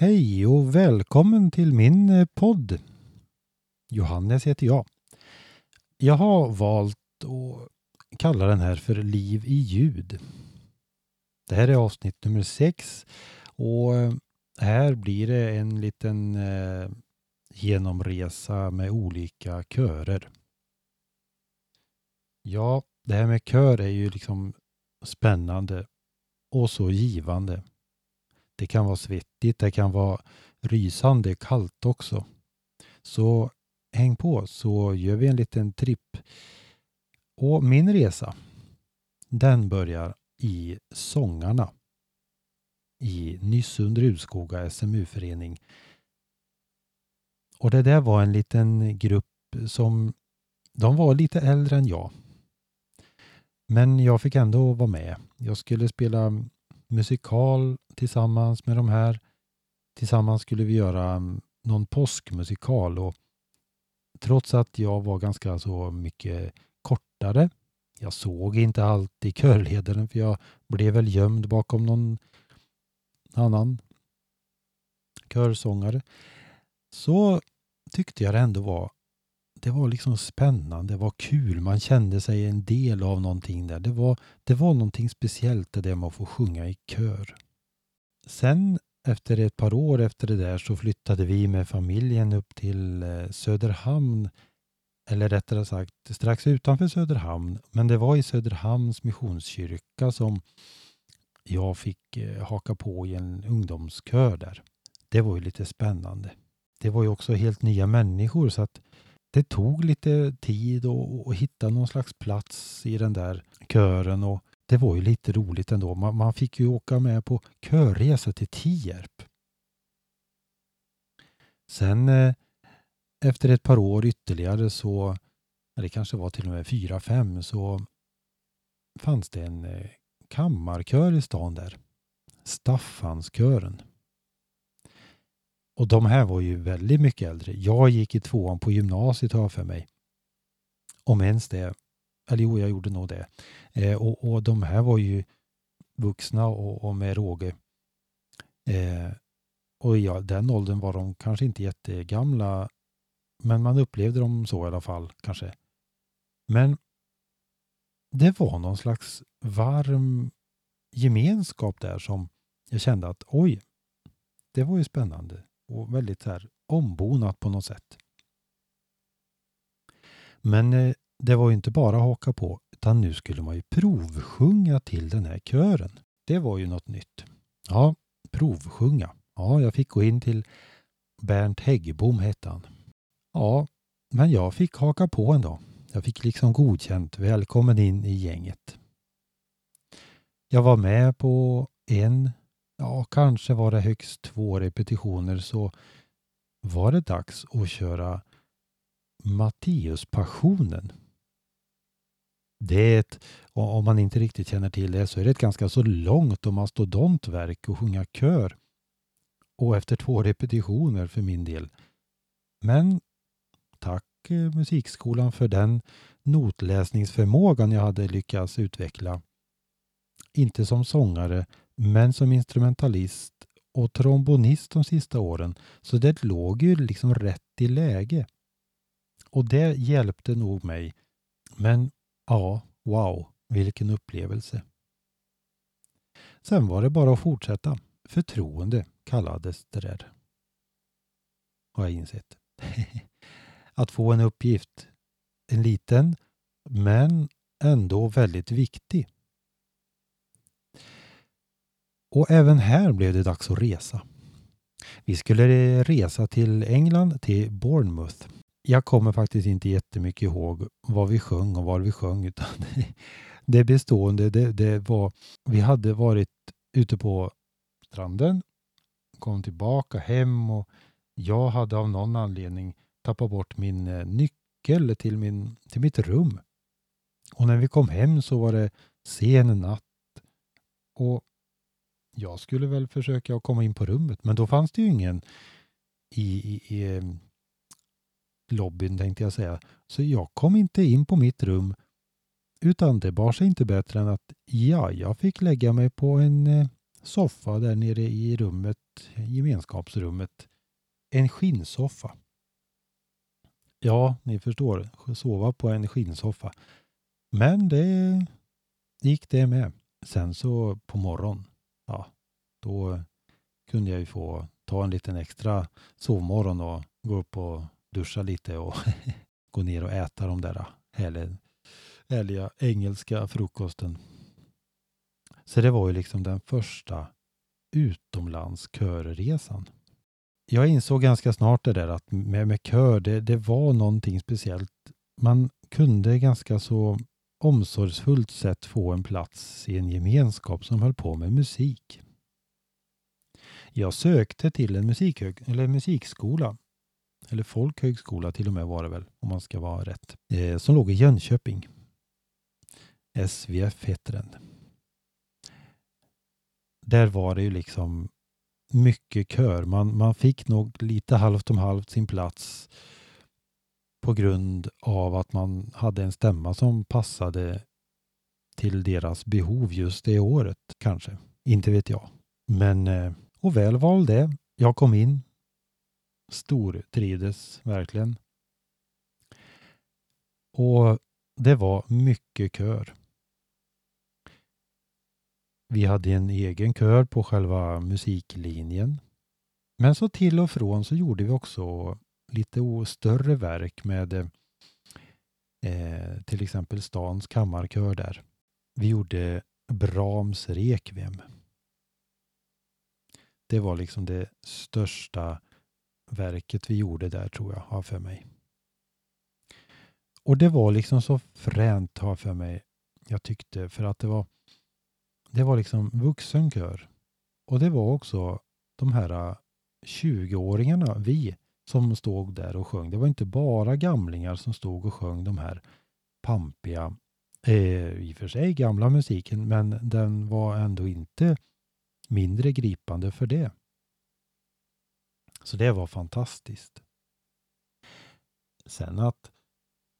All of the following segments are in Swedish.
Hej och välkommen till min eh, podd. Johannes heter jag. Jag har valt att kalla den här för Liv i ljud. Det här är avsnitt nummer sex och eh, här blir det en liten eh, genomresa med olika körer. Ja, det här med kör är ju liksom spännande och så givande. Det kan vara svettigt, det kan vara rysande kallt också. Så häng på så gör vi en liten tripp. Och min resa, den börjar i Sångarna i Nysunder Utskoga SMU-förening. Och det där var en liten grupp som de var lite äldre än jag. Men jag fick ändå vara med. Jag skulle spela musikal tillsammans med de här. Tillsammans skulle vi göra mm, någon påskmusikal och trots att jag var ganska så mycket kortare. Jag såg inte alltid körledaren för jag blev väl gömd bakom någon annan körsångare. Så tyckte jag det ändå var det var liksom spännande, det var kul, man kände sig en del av någonting där. Det var, det var någonting speciellt det där med att få sjunga i kör. Sen efter ett par år efter det där så flyttade vi med familjen upp till eh, Söderhamn eller rättare sagt strax utanför Söderhamn. Men det var i Söderhamns missionskyrka som jag fick eh, haka på i en ungdomskör där. Det var ju lite spännande. Det var ju också helt nya människor så att det tog lite tid att hitta någon slags plats i den där kören och det var ju lite roligt ändå. Man, man fick ju åka med på körresa till Tierp. Sen eh, efter ett par år ytterligare så, det kanske var till och med fyra, fem, så fanns det en eh, kammarkör i stan där. Staffanskören. Och de här var ju väldigt mycket äldre. Jag gick i tvåan på gymnasiet har jag för mig. Om ens det. Eller jo, jag gjorde nog det. Eh, och, och de här var ju vuxna och, och med råge. Eh, och i ja, den åldern var de kanske inte jättegamla. Men man upplevde dem så i alla fall kanske. Men det var någon slags varm gemenskap där som jag kände att oj, det var ju spännande och väldigt så här ombonat på något sätt. Men eh, det var ju inte bara haka på utan nu skulle man ju provsjunga till den här kören. Det var ju något nytt. Ja, provsjunga. Ja, jag fick gå in till Bernt Häggbom hette han. Ja, men jag fick haka på ändå. Jag fick liksom godkänt. Välkommen in i gänget. Jag var med på en ja, kanske var det högst två repetitioner så var det dags att köra Matteuspassionen. Det är ett, om man inte riktigt känner till det, så är det ett ganska så långt och mastodontverk att sjunga kör. Och efter två repetitioner för min del. Men tack eh, musikskolan för den notläsningsförmågan jag hade lyckats utveckla. Inte som sångare men som instrumentalist och trombonist de sista åren så det låg ju liksom rätt i läge. Och det hjälpte nog mig. Men ja, wow, vilken upplevelse. Sen var det bara att fortsätta. Förtroende kallades det där. Har jag insett. att få en uppgift. En liten, men ändå väldigt viktig. Och även här blev det dags att resa. Vi skulle resa till England, till Bournemouth. Jag kommer faktiskt inte jättemycket ihåg vad vi sjöng och var vi sjöng utan det bestående det, det var vi hade varit ute på stranden, kom tillbaka hem och Jag hade av någon anledning tappat bort min eh, nyckel till, min, till mitt rum. Och när vi kom hem så var det sen natt. Och jag skulle väl försöka komma in på rummet, men då fanns det ju ingen i, i, i ehm, lobbyn tänkte jag säga. Så jag kom inte in på mitt rum utan det bar sig inte bättre än att ja, jag fick lägga mig på en eh, soffa där nere i rummet, gemenskapsrummet. En skinnsoffa. Ja, ni förstår, sova på en skinnsoffa. Men det gick det med. Sen så på morgonen, ja, då kunde jag ju få ta en liten extra sovmorgon och gå upp och duscha lite och gå ner och äta de där härliga, härliga engelska frukosten. Så det var ju liksom den första utomlandskörresan. Jag insåg ganska snart det där att med, med kör, det, det var någonting speciellt. Man kunde ganska så omsorgsfullt sätt få en plats i en gemenskap som höll på med musik. Jag sökte till en musikhög, eller musikskola, eller folkhögskola till och med var det väl, om man ska vara rätt, eh, som låg i Jönköping. SVF heter den. Där var det ju liksom mycket kör. Man, man fick nog lite halvt om halvt sin plats på grund av att man hade en stämma som passade till deras behov just det året kanske. Inte vet jag. Men, eh, och väl var det. Jag kom in. Stortrivdes verkligen. Och det var mycket kör. Vi hade en egen kör på själva musiklinjen. Men så till och från så gjorde vi också lite större verk med eh, till exempel stans kammarkör där. Vi gjorde Brahms Requiem. Det var liksom det största verket vi gjorde där tror jag, har för mig. Och det var liksom så fränt, har för mig, jag tyckte, för att det var det var liksom vuxen kör. Och det var också de här eh, 20-åringarna, vi, som stod där och sjöng. Det var inte bara gamlingar som stod och sjöng de här pampiga, eh, i och för sig gamla musiken, men den var ändå inte mindre gripande för det. Så det var fantastiskt. Sen att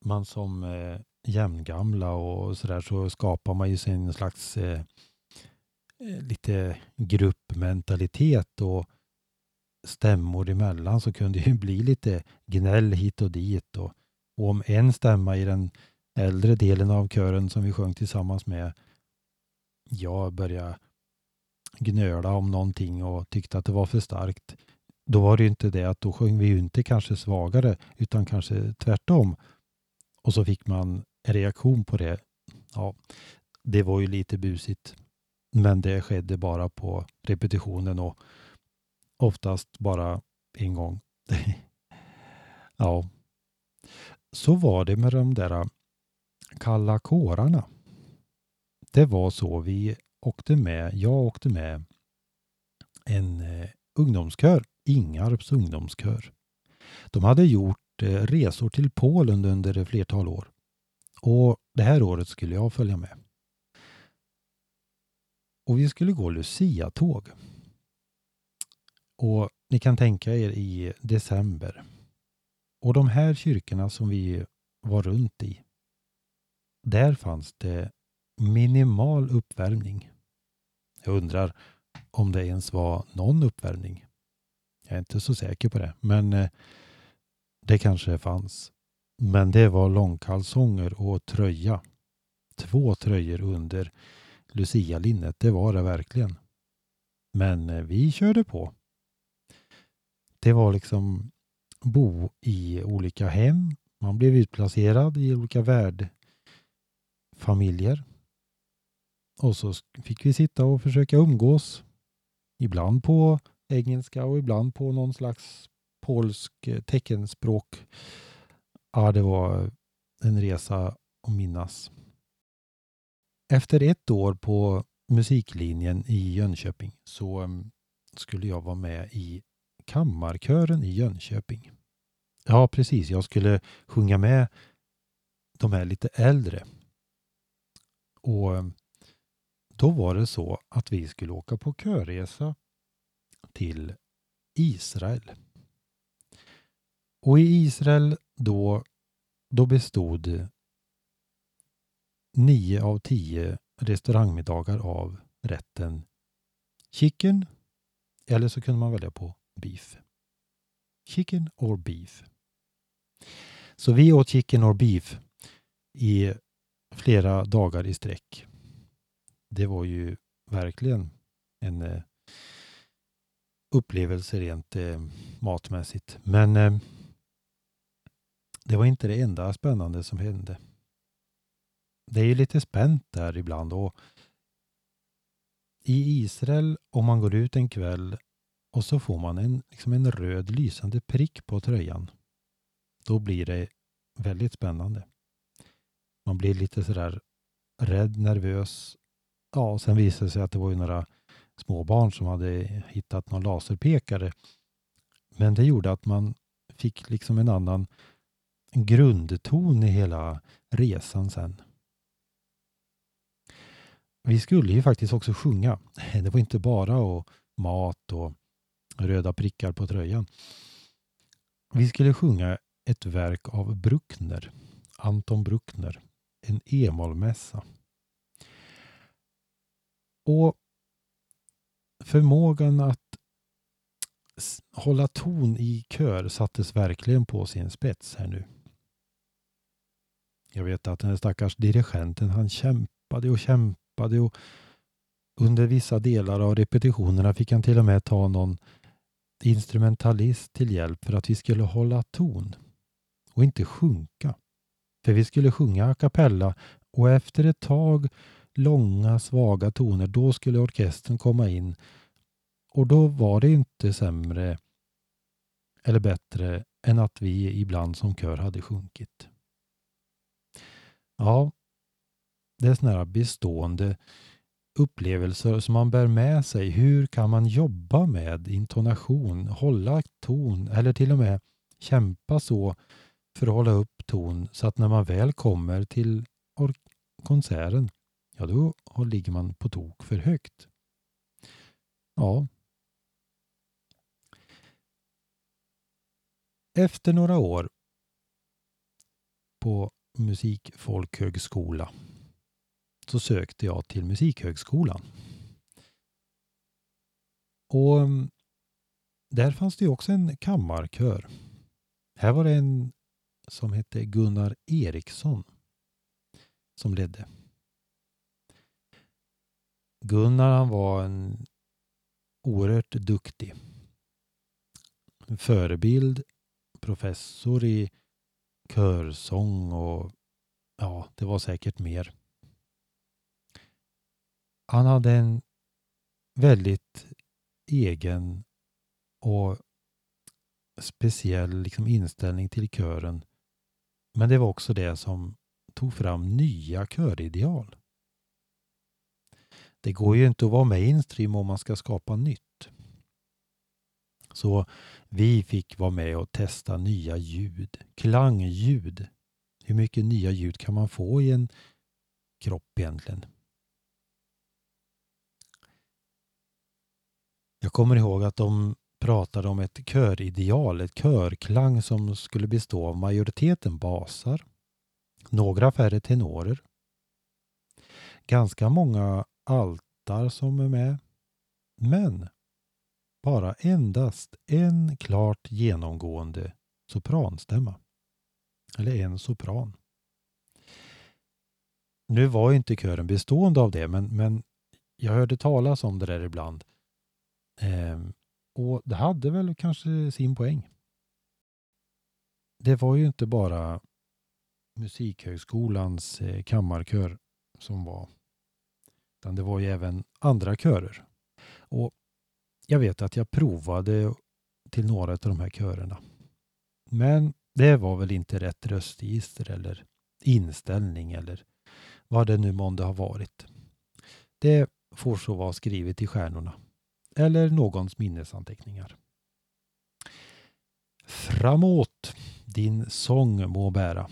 man som eh, jämngamla och sådär så skapar man ju sin slags eh, eh lite gruppmentalitet och stämmor emellan så kunde det bli lite gnäll hit och dit. Och, och om en stämma i den äldre delen av kören som vi sjöng tillsammans med jag började gnöla om någonting och tyckte att det var för starkt. Då var det ju inte det att då sjöng vi ju inte kanske svagare utan kanske tvärtom. Och så fick man en reaktion på det. Ja, det var ju lite busigt. Men det skedde bara på repetitionen och oftast bara en gång. ja. Så var det med de där äh, kalla kårarna. Det var så vi åkte med, jag åkte med en äh, ungdomskör, Ingarps ungdomskör. De hade gjort äh, resor till Polen under ett flertal år. Och det här året skulle jag följa med. Och vi skulle gå Lucia-tåg. Och ni kan tänka er i december. Och de här kyrkorna som vi var runt i. Där fanns det minimal uppvärmning. Jag undrar om det ens var någon uppvärmning. Jag är inte så säker på det, men eh, det kanske fanns. Men det var långkalsonger och tröja. Två tröjor under Lucia-linnet. Det var det verkligen. Men eh, vi körde på. Det var liksom bo i olika hem. Man blev utplacerad i olika värdfamiljer. Och så fick vi sitta och försöka umgås. Ibland på engelska och ibland på någon slags polsk eh, teckenspråk. Ja, det var en resa att minnas. Efter ett år på musiklinjen i Jönköping så mm, skulle jag vara med i kammarkören i Jönköping. Ja, precis. Jag skulle sjunga med de här lite äldre. Och eh, då var det så att vi skulle åka på körresa till Israel. Och i Israel då, då bestod nio av tio restaurangmiddagar av rätten chicken eller så kunde man välja på beef. Chicken or beef. Så vi åt chicken or beef i flera dagar i sträck. Det var ju verkligen en eh, upplevelse rent eh, matmässigt. Men eh, det var inte det enda spännande som hände. Det är ju lite spänt där ibland och i Israel om man går ut en kväll och så får man en, liksom en röd lysande prick på tröjan. Då blir det väldigt spännande. Man blir lite sådär rädd, nervös. Ja, och sen visade det sig att det var ju några småbarn som hade hittat någon laserpekare. Men det gjorde att man fick liksom en annan grundton i hela resan sen. Vi skulle ju faktiskt också sjunga. Det var inte bara och mat och röda prickar på tröjan. Vi skulle sjunga ett verk av Bruckner, Anton Bruckner, en e-mollmässa. Och förmågan att hålla ton i kör sattes verkligen på sin spets här nu. Jag vet att den stackars dirigenten han kämpade och kämpade och under vissa delar av repetitionerna fick han till och med ta någon instrumentalist till hjälp för att vi skulle hålla ton och inte sjunka. För vi skulle sjunga a cappella och efter ett tag långa svaga toner då skulle orkestern komma in och då var det inte sämre eller bättre än att vi ibland som kör hade sjunkit. Ja, det är sådana här bestående upplevelser som man bär med sig. Hur kan man jobba med intonation, hålla ton eller till och med kämpa så för att hålla upp ton så att när man väl kommer till konserten, ja då ligger man på tok för högt. Ja. Efter några år på musikfolkhögskola så sökte jag till Musikhögskolan. Och mm, där fanns det också en kammarkör. Här var det en som hette Gunnar Eriksson som ledde. Gunnar han var en oerhört duktig förebild, professor i körsång och ja, det var säkert mer. Han hade en väldigt egen och speciell liksom inställning till kören. Men det var också det som tog fram nya körideal. Det går ju inte att vara mainstream om man ska skapa nytt. Så vi fick vara med och testa nya ljud, klangljud. Hur mycket nya ljud kan man få i en kropp egentligen? Jag kommer ihåg att de pratade om ett körideal, ett körklang som skulle bestå av majoriteten basar, några färre tenorer, ganska många altar som är med, men bara endast en klart genomgående sopranstämma. Eller en sopran. Nu var inte kören bestående av det, men, men jag hörde talas om det där ibland. Ehm, och det hade väl kanske sin poäng. Det var ju inte bara Musikhögskolans eh, kammarkör som var. Utan det var ju även andra körer. Och jag vet att jag provade till några av de här körerna. Men det var väl inte rätt röstregister eller inställning eller vad det nu månde ha varit. Det får så vara skrivet i stjärnorna eller någons minnesanteckningar. Framåt, din sång må bära.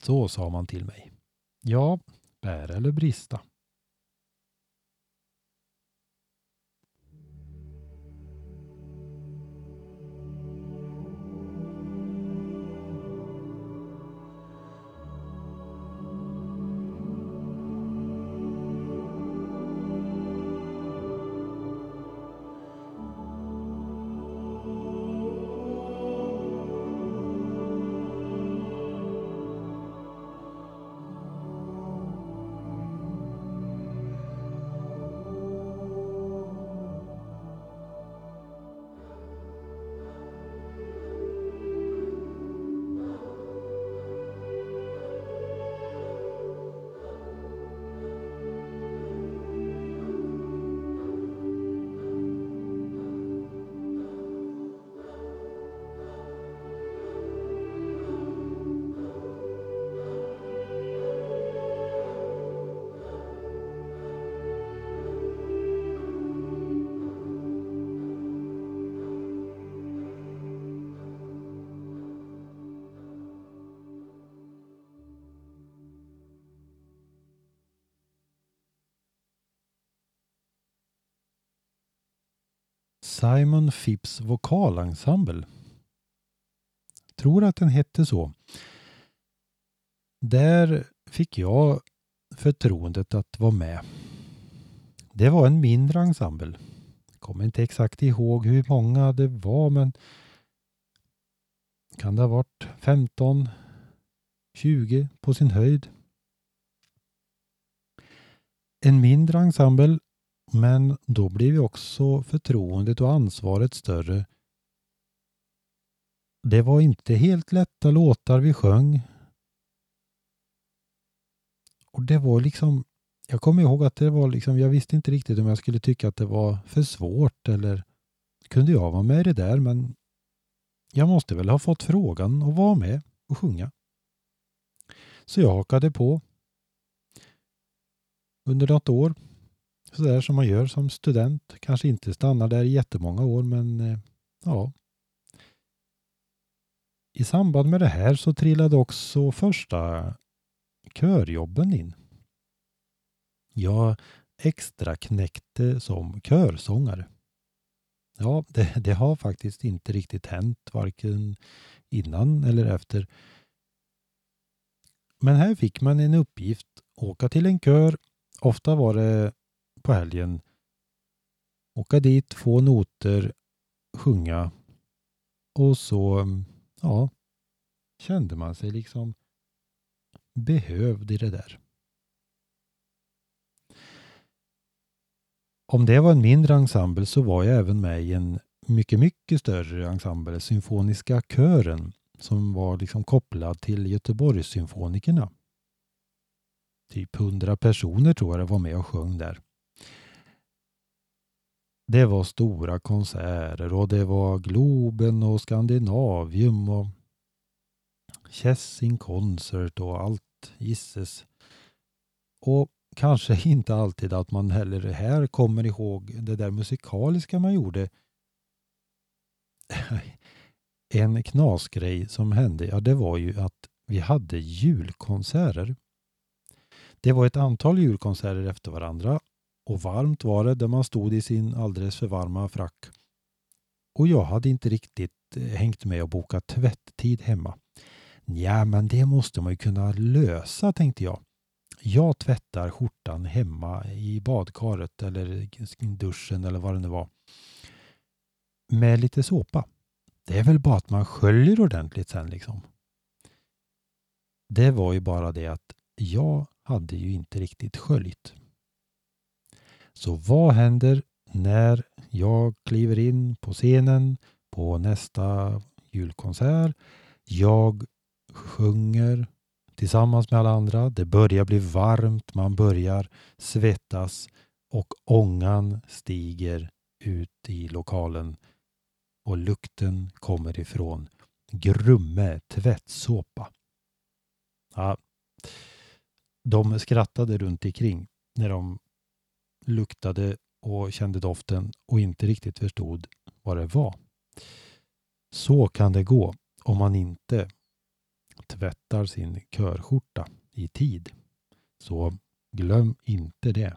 Så sa man till mig. Ja, bära eller brista. Simon Phipps vokalensemble. Tror att den hette så. Där fick jag förtroendet att vara med. Det var en mindre ensemble. Jag kommer inte exakt ihåg hur många det var men kan det ha varit 15, 20 på sin höjd. En mindre ensemble men då blev ju också förtroendet och ansvaret större. Det var inte helt lätta låtar vi sjöng. Och det var liksom, jag kommer ihåg att det var liksom, jag visste inte riktigt om jag skulle tycka att det var för svårt eller kunde jag vara med i det där men jag måste väl ha fått frågan att vara med och sjunga. Så jag hakade på. Under något år sådär som man gör som student. Kanske inte stannar där i jättemånga år men eh, ja. I samband med det här så trillade också första körjobben in. Jag extra knäckte som körsångare. Ja, det, det, har faktiskt inte riktigt hänt varken innan eller efter. Men här fick man en uppgift, åka till en kör. Ofta var det på helgen. Åka dit, få noter, sjunga och så ja, kände man sig liksom behövd i det där. Om det var en mindre ensemble så var jag även med i en mycket, mycket större ensemble, Symfoniska kören, som var liksom kopplad till Göteborgssymfonikerna. Typ hundra personer tror jag var med och sjöng där. Det var stora konserter och det var Globen och Skandinavium och Kessing Concert och allt gisses. Och kanske inte alltid att man heller här kommer ihåg det där musikaliska man gjorde. En knasgrej som hände, ja det var ju att vi hade julkonserter. Det var ett antal julkonserter efter varandra och varmt var det där man stod i sin alldeles för varma frack. Och jag hade inte riktigt eh, hängt med och bokat tvätttid hemma. Ja, men det måste man ju kunna lösa, tänkte jag. Jag tvättar skjortan hemma i badkaret eller duschen eller vad det nu var. Med lite såpa. Det är väl bara att man sköljer ordentligt sen liksom. Det var ju bara det att jag hade ju inte riktigt sköljt. Så vad händer när jag kliver in på scenen på nästa julkonsert? Jag sjunger tillsammans med alla andra. Det börjar bli varmt, man börjar svettas och ångan stiger ut i lokalen och lukten kommer ifrån Grumme tvättsåpa. Ja, de skrattade runt omkring när de luktade och kände doften och inte riktigt förstod vad det var. Så kan det gå om man inte tvättar sin körskjorta i tid. Så glöm inte det.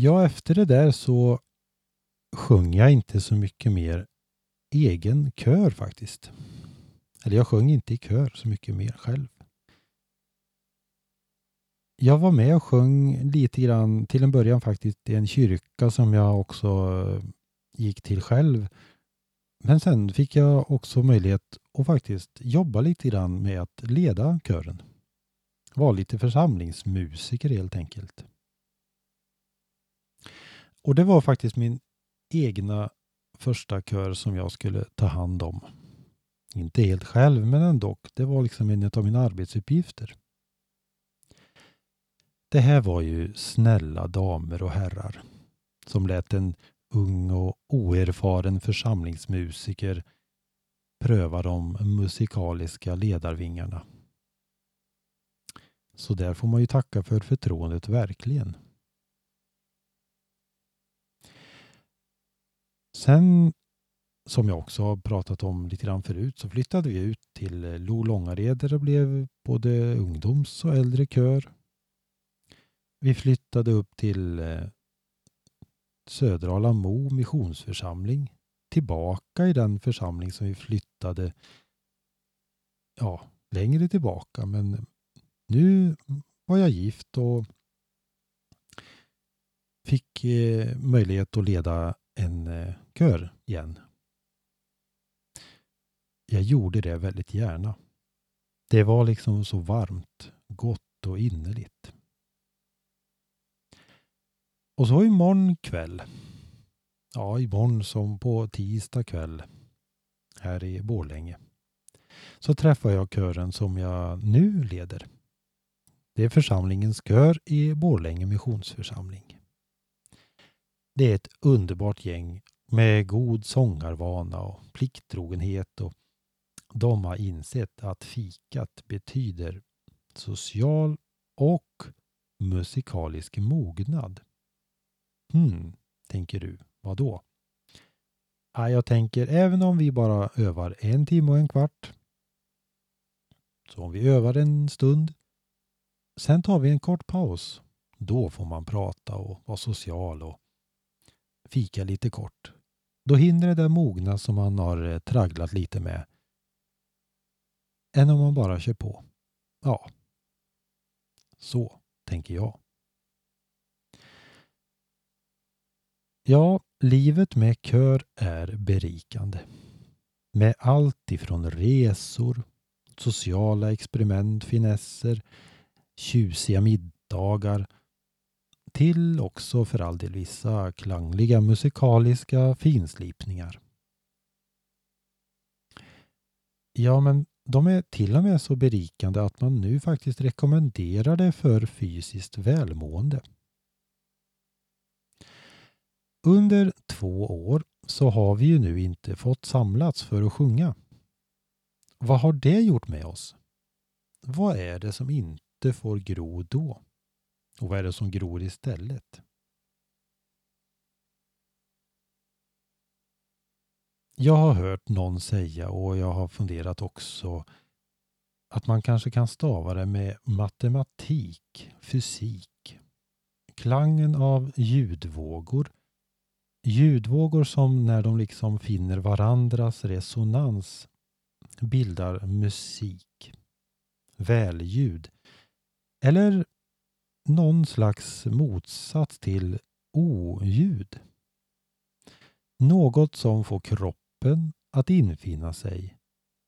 Ja, efter det där så sjöng jag inte så mycket mer egen kör faktiskt. Eller jag sjöng inte i kör så mycket mer själv. Jag var med och sjöng lite grann till en början faktiskt i en kyrka som jag också eh, gick till själv. Men sen fick jag också möjlighet att faktiskt jobba lite grann med att leda kören. Var lite församlingsmusiker helt enkelt. Och det var faktiskt min egna första kör som jag skulle ta hand om. Inte helt själv, men ändå. Det var liksom en av mina arbetsuppgifter. Det här var ju snälla damer och herrar som lät en ung och oerfaren församlingsmusiker pröva de musikaliska ledarvingarna. Så där får man ju tacka för förtroendet verkligen. Sen som jag också har pratat om lite grann förut så flyttade vi ut till eh, Lo Långared där det blev både ungdoms och äldre kör. Vi flyttade upp till eh, Södra Mo missionsförsamling. Tillbaka i den församling som vi flyttade ja, längre tillbaka men nu var jag gift och fick eh, möjlighet att leda en kör igen. Jag gjorde det väldigt gärna. Det var liksom så varmt, gott och innerligt. Och så imorgon kväll. Ja, imorgon som på tisdag kväll här i Borlänge. Så träffar jag kören som jag nu leder. Det är församlingens kör i Borlänge missionsförsamling. Det är ett underbart gäng med god sångarvana och plikttrogenhet och de har insett att fikat betyder social och musikalisk mognad. Hmm, tänker du, vad då? Jag tänker även om vi bara övar en timme och en kvart. Så om vi övar en stund. Sen tar vi en kort paus. Då får man prata och vara social och fika lite kort. Då hinner det där mogna som man har eh, tragglat lite med. Än om man bara kör på. Ja, så tänker jag. Ja, livet med kör är berikande. Med allt ifrån resor, sociala experiment, finesser, tjusiga middagar till också för all del vissa klangliga musikaliska finslipningar. Ja, men de är till och med så berikande att man nu faktiskt rekommenderar det för fysiskt välmående. Under två år så har vi ju nu inte fått samlats för att sjunga. Vad har det gjort med oss? vad är det som inte får gro då? Och vad är det som gror istället? Jag har hört någon säga och jag har funderat också att man kanske kan stava det med matematik, fysik. Klangen av ljudvågor. Ljudvågor som när de liksom finner varandras resonans bildar musik. Välljud. Eller någon slags motsats till oljud. Något som får kroppen att infinna sig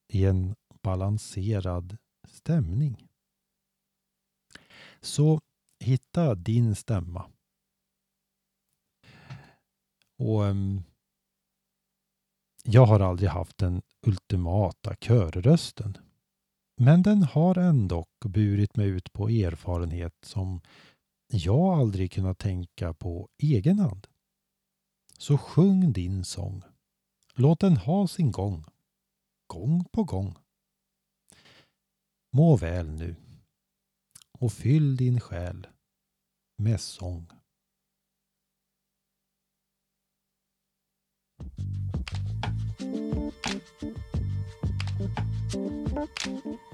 i en balanserad stämning. Så hitta din stämma. Och um, Jag har aldrig haft den ultimata körrösten. Men den har ändock burit mig ut på erfarenhet som jag aldrig kunnat tänka på egen hand. Så sjung din sång. Låt den ha sin gång. Gång på gång. Må väl nu och fyll din själ med sång. Thank you.